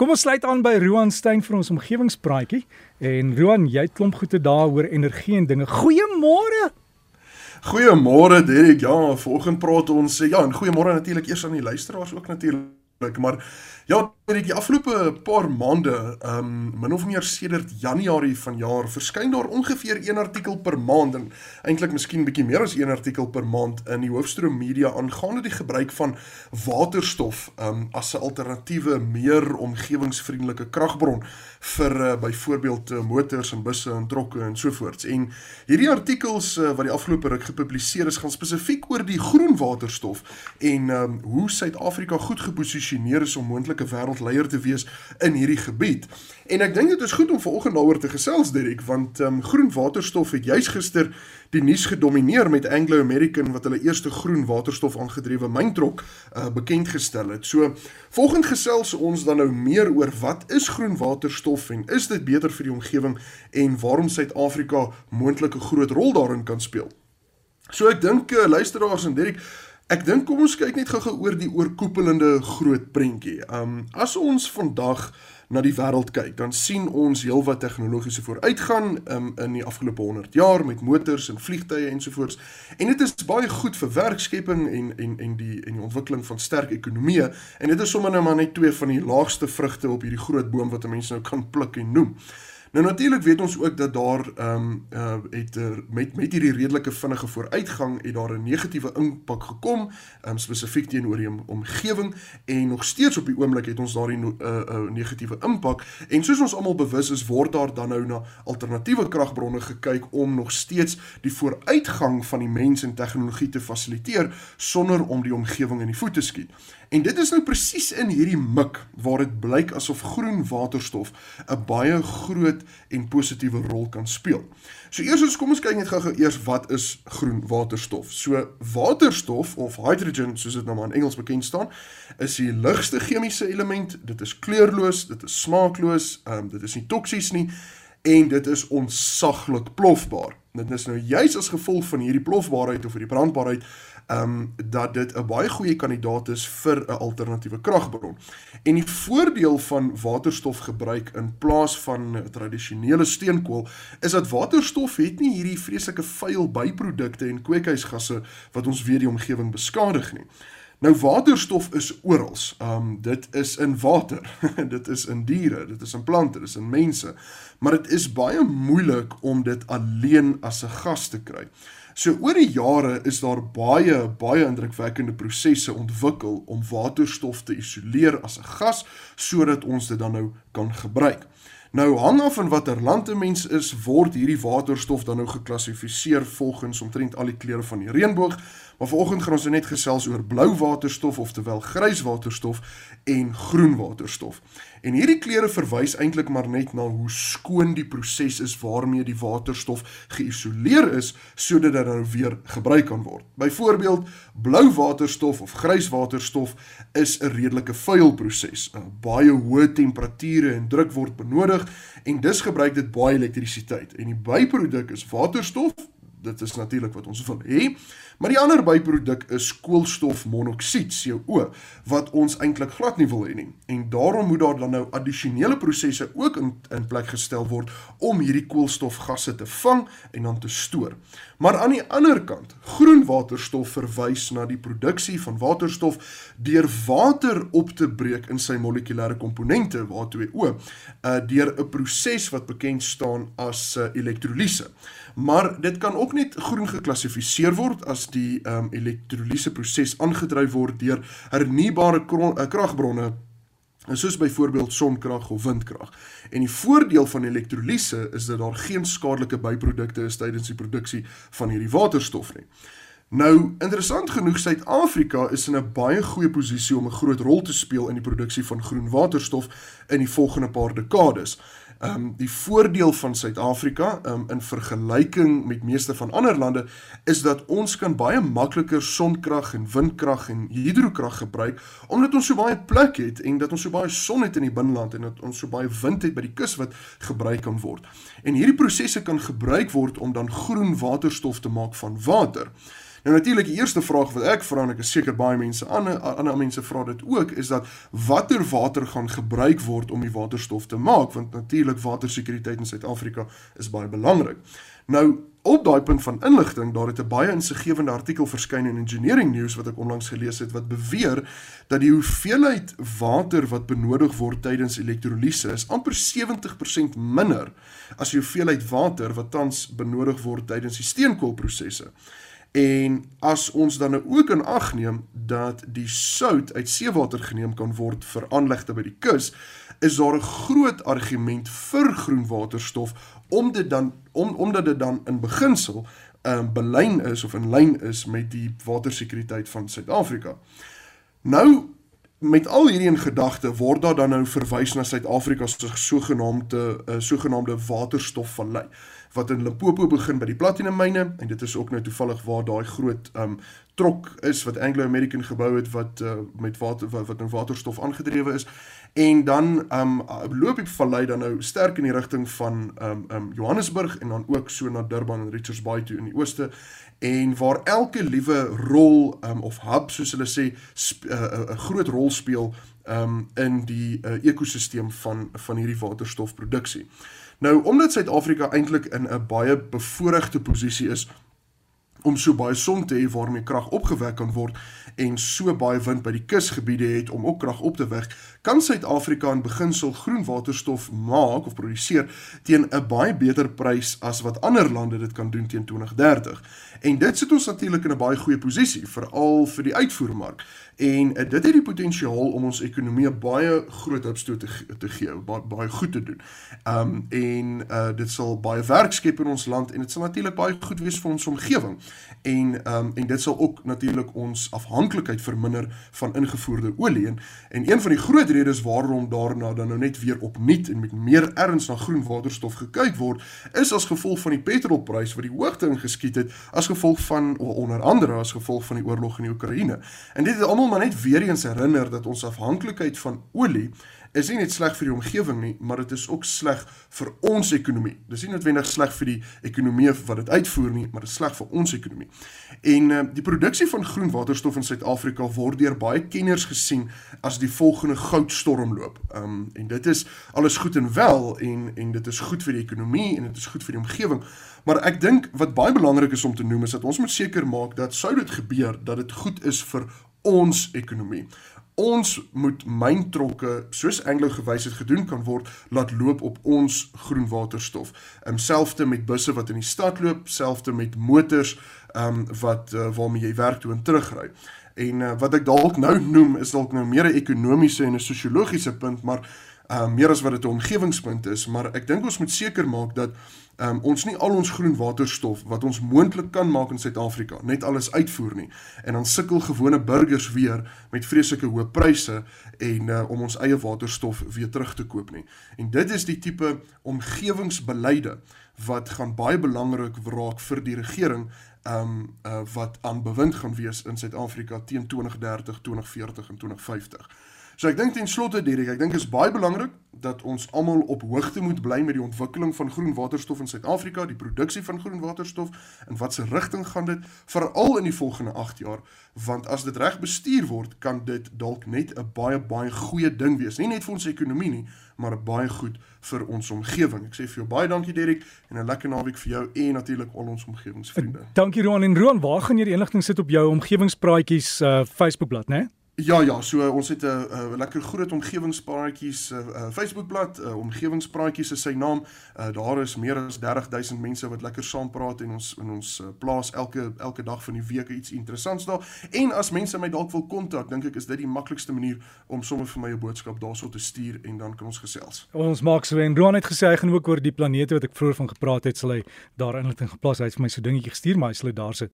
Kom ons sluit aan by Roan Stein vir ons omgewingspraatjie. En Roan, jy het klomp goeie dae oor energie en dinge. Goeiemôre. Goeiemôre Derek. Ja, vanoggend praat ons ja, en goeiemôre natuurlik eers aan die luisteraars ook natuurlik, maar Ja, in die afgelope paar maande, ehm um, min of meer sedert Januarie vanjaar, verskyn daar ongeveer een artikel per maand en eintlik miskien bietjie meer as een artikel per maand in die hoofstroom media aangaande die gebruik van waterstof ehm um, as 'n alternatiewe, meer omgewingsvriendelike kragbron vir uh, byvoorbeeld uh, motors en busse en trokke en so voorts. En hierdie artikels uh, wat die afgelope ruk gepubliseer is, gaan spesifiek oor die groen waterstof en ehm um, hoe Suid-Afrika goed geposisioneer is om moontlik 'n wêreldleier te wees in hierdie gebied. En ek dink dit is goed om vanoggend daaroor te gesels Dirk, want ehm um, groen waterstof het juis gister die nuus gedomeineer met Anglo American wat hulle eerste groen waterstof aangedrewe myntrok uh, bekend gestel het. So volgende gesels ons dan nou meer oor wat is groen waterstof en is dit beter vir die omgewing en waarom Suid-Afrika moontlik 'n groot rol daarin kan speel. So ek dink uh, luisteraars en Dirk Ek dink kom ons kyk net gou-gou oor die oorkoepelende groot prentjie. Um as ons vandag na die wêreld kyk, dan sien ons heelwat tegnologiese vooruitgang um, in die afgelope 100 jaar met motors en vliegtye ensovoorts. En dit is baie goed vir werkskepping en en en die en die ontwikkeling van sterk ekonomieë en dit is sommer nou maar net twee van die laagste vrugte op hierdie groot boom wat mense nou kan pluk en noem. Nou natuurlik weet ons ook dat daar ehm um, uh het er, met met hierdie redelike vinnige vooruitgang het daar 'n negatiewe impak gekom, ehm um, spesifiek teenoor die omgewing en nog steeds op die oomblik het ons daardie 'n uh, uh, negatiewe impak en soos ons almal bewus is, word daar dan nou na alternatiewe kragbronne gekyk om nog steeds die vooruitgang van die mens en tegnologie te fasiliteer sonder om die omgewing in die voet te skiet. En dit is nou presies in hierdie mik waar dit blyk asof groen waterstof 'n baie groot en positiewe rol kan speel. So eers kom ons kyk net gou-gou eers wat is groen waterstof. So waterstof of hydrogen soos dit nou maar in Engels bekend staan, is die ligste chemiese element. Dit is kleurloos, dit is smaakloos, ehm um, dit is nie toksies nie en dit is onsaglik plofbaar. Dit is nou juis as gevolg van hierdie plofbaarheid of hierdie brandbaarheid um dat dit 'n baie goeie kandidaat is vir 'n alternatiewe kragbron. En die voordeel van waterstof gebruik in plaas van tradisionele steenkool is dat waterstof het nie hierdie vreeslike vuil byprodukte en kweekhuisgasse wat ons weer die omgewing beskadig nie. Nou waterstof is oral. Um dit is in water. dit is in diere, dit is in plante, dit is in mense. Maar dit is baie moeilik om dit alleen as 'n gas te kry. So oor die jare is daar baie baie indrukwekkende prosesse ontwikkel om waterstof te isoleer as 'n gas sodat ons dit dan nou kan gebruik. Nou hang af van watter land 'n mens is, word hierdie waterstof dan nou geklassifiseer volgens omtrent al die kleure van die reënboog, Maar vanoggend gaan ons net gesels oor blou waterstof oftewel grys waterstof en groen waterstof. En hierdie kleure verwys eintlik maar net na hoe skoon die proses is waarmee die waterstof geïsoleer is sodat dit nou weer gebruik kan word. Byvoorbeeld, blou waterstof of grys waterstof is 'n redelike vuil proses. Baie hoë temperature en druk word benodig en dus gebruik dit baie elektrisiteit. En die byproduk is waterstof dit is natuurlik wat ons wil hê. Maar die ander byproduk is koolstofmonoksied CO wat ons eintlik glad nie wil hê nie. En daarom moet daar dan nou addisionele prosesse ook in in plek gestel word om hierdie koolstofgasse te vang en dan te stoor. Maar aan die ander kant, groen waterstof verwys na die produksie van waterstof deur water op te breek in sy molekulêre komponente, H2O, uh deur 'n proses wat bekend staan as uh, elektrolise. Maar dit kan ook net groen geklassifiseer word as die um, elektrolise proses aangedryf word deur hernubare eh, kragbronne soos byvoorbeeld sonkrag of windkrag. En die voordeel van elektrolise is dat daar geen skadelike byprodukte is tydens die produksie van hierdie waterstof nie. Nou, interessant genoeg, Suid-Afrika is in 'n baie goeie posisie om 'n groot rol te speel in die produksie van groen waterstof in die volgende paar dekades. Ehm um, die voordeel van Suid-Afrika um, in vergelyking met meeste van ander lande is dat ons kan baie makliker sonkrag en windkrag en hidrokrag gebruik omdat ons so baie plek het en dat ons so baie son het in die binneland en dat ons so baie wind het by die kus wat gebruik kan word. En hierdie prosesse kan gebruik word om dan groen waterstof te maak van water. Nou natuurlik die eerste vraag wat ek vra en ek is seker baie mense ander ander mense vra dit ook is dat watter water gaan gebruik word om die waterstof te maak want natuurlik watersekuriteit in Suid-Afrika is baie belangrik. Nou op daai punt van inligting, daar het 'n baie insiggewende artikel verskyn in Engineering News wat ek onlangs gelees het wat beweer dat die hoeveelheid water wat benodig word tydens elektrolise is amper 70% minder as die hoeveelheid water wat tans benodig word tydens die steenkoolprosesse. En as ons dan nou ook in ag neem dat die sout uit seewater geneem kan word vir aanlegte by die kus, is daar 'n groot argument vir groenwaterstof om dit dan om omdat dit dan in beginsel um, belyn is of in lyn is met die watersekuriteit van Suid-Afrika. Nou met al hierdie in gedagte word daar dan nou verwys na Suid-Afrika se sogenaamde uh, sogenaamde waterstofvallei wat in Limpopo begin by die platinummyne en dit is ook nou toevallig waar daai groot um trok is wat Anglo American gebou het wat uh, met water wat, wat nou waterstof aangedrewe is en dan um loop die vallei dan nou sterk in die rigting van um um Johannesburg en dan ook so na Durban en Richards Bay toe in die ooste en waar elke liewe rol um of hub soos hulle sê eh, eh, 'n uh, groot rol speel um in die uh, ekosisteem van van hierdie waterstofproduksie. Nou omdat Suid-Afrika eintlik in 'n baie bevoordeelde posisie is om so baie son te hê waarmee krag opgewek kan word en so baie wind by die kusgebiede het om ook krag op te wek, kan Suid-Afrika in beginsel groen waterstof maak of produseer teen 'n baie beter prys as wat ander lande dit kan doen teen 2030. En dit sit ons natuurlik in 'n baie goeie posisie veral vir die uitvoermark. En uh, dit het die potensiaal om ons ekonomie baie groot opstoot te, te gee, baie, baie goed te doen. Um en uh, dit sal baie werk skep in ons land en dit sal natuurlik baie goed wees vir ons omgewing. En um en dit sal ook natuurlik ons afhanklikheid verminder van ingevoerde olie en, en een van die groot redes waarom daarna dan nou net weer opnuut en met meer erns na groen waterstof gekyk word is as gevolg van die petrolprys wat die hoogte ingeskiet het as gevolg van onder andere as gevolg van die oorlog in die Oekraïne. En dit het almal maar net weer eens herinner dat ons afhanklikheid van olie is nie net sleg vir die omgewing nie, maar dit is ook sleg vir ons ekonomie. Dis nie noodwendig sleg vir die ekonomie wat dit uitvoer nie, maar dit is sleg vir ons ekonomie. En uh, die produksie van groen waterstof in Suid-Afrika word deur baie kenners gesien as die volgende goudstormloop. Um en dit is alles goed en wel en en dit is goed vir die ekonomie en dit is goed vir die omgewing. Maar ek dink wat baie belangrik is om te noem is dat ons moet seker maak dat sou dit gebeur dat dit goed is vir ons ekonomie ons moet myntrokke soos Anglo gewys het gedoen kan word laat loop op ons groen waterstof. Ehm selfde met busse wat in die stad loop, selfde met motors ehm um, wat uh, waarmee jy werk toe en terugry. En uh, wat ek dalk nou noem is dalk nou meer 'n ekonomiese en 'n sosiologiese punt, maar ehm uh, meer as wat dit 'n omgewingspunt is, maar ek dink ons moet seker maak dat um, ons nie al ons groen waterstof wat ons moontlik kan maak in Suid-Afrika net alles uitvoer nie en dan sukkel gewone burgers weer met vreeslike hoë pryse en uh, om ons eie waterstof weer terug te koop nie. En dit is die tipe omgewingsbeleide wat gaan baie belangrik raak vir die regering um uh, wat aan bewind gaan wees in Suid-Afrika teen 2030, 2040 en 2050. So ek dink ten slotte Derek, ek dink is baie belangrik dat ons almal op hoogte moet bly met die ontwikkeling van groen waterstof in Suid-Afrika, die produksie van groen waterstof en wat se rigting gaan dit veral in die volgende 8 jaar, want as dit reg bestuur word, kan dit dalk net 'n baie baie goeie ding wees, nie net vir ons ekonomie nie, maar baie goed vir ons omgewing. Ek sê vir jou baie dankie Derek en 'n lekker naweek vir jou en natuurlik al ons omgewingsvriende. Dankie Roan en Roan, waar gaan jy die inligting sit op jou omgewingspraatjies uh, Facebookblad, né? Nee? Ja ja, so ons het 'n uh, uh, lekker groot omgewingspraatjies uh, uh, Facebookblad, uh, omgewingspraatjies is sy naam. Uh, daar is meer as 30000 mense wat lekker saam praat en ons in ons uh, plaas elke elke dag van die week iets interessants daar. En as mense my dalk wil kontak, dink ek is dit die maklikste manier om sommer vir my 'n boodskap daarso te stuur en dan kan ons gesels. Ons maak so en Roan het gesê hy gaan ook oor die planete wat ek vroeër van gepraat het, sal hy daar inligting geplaas. Hy het vir my so dingetjie gestuur, maar hy sal dit daar sit.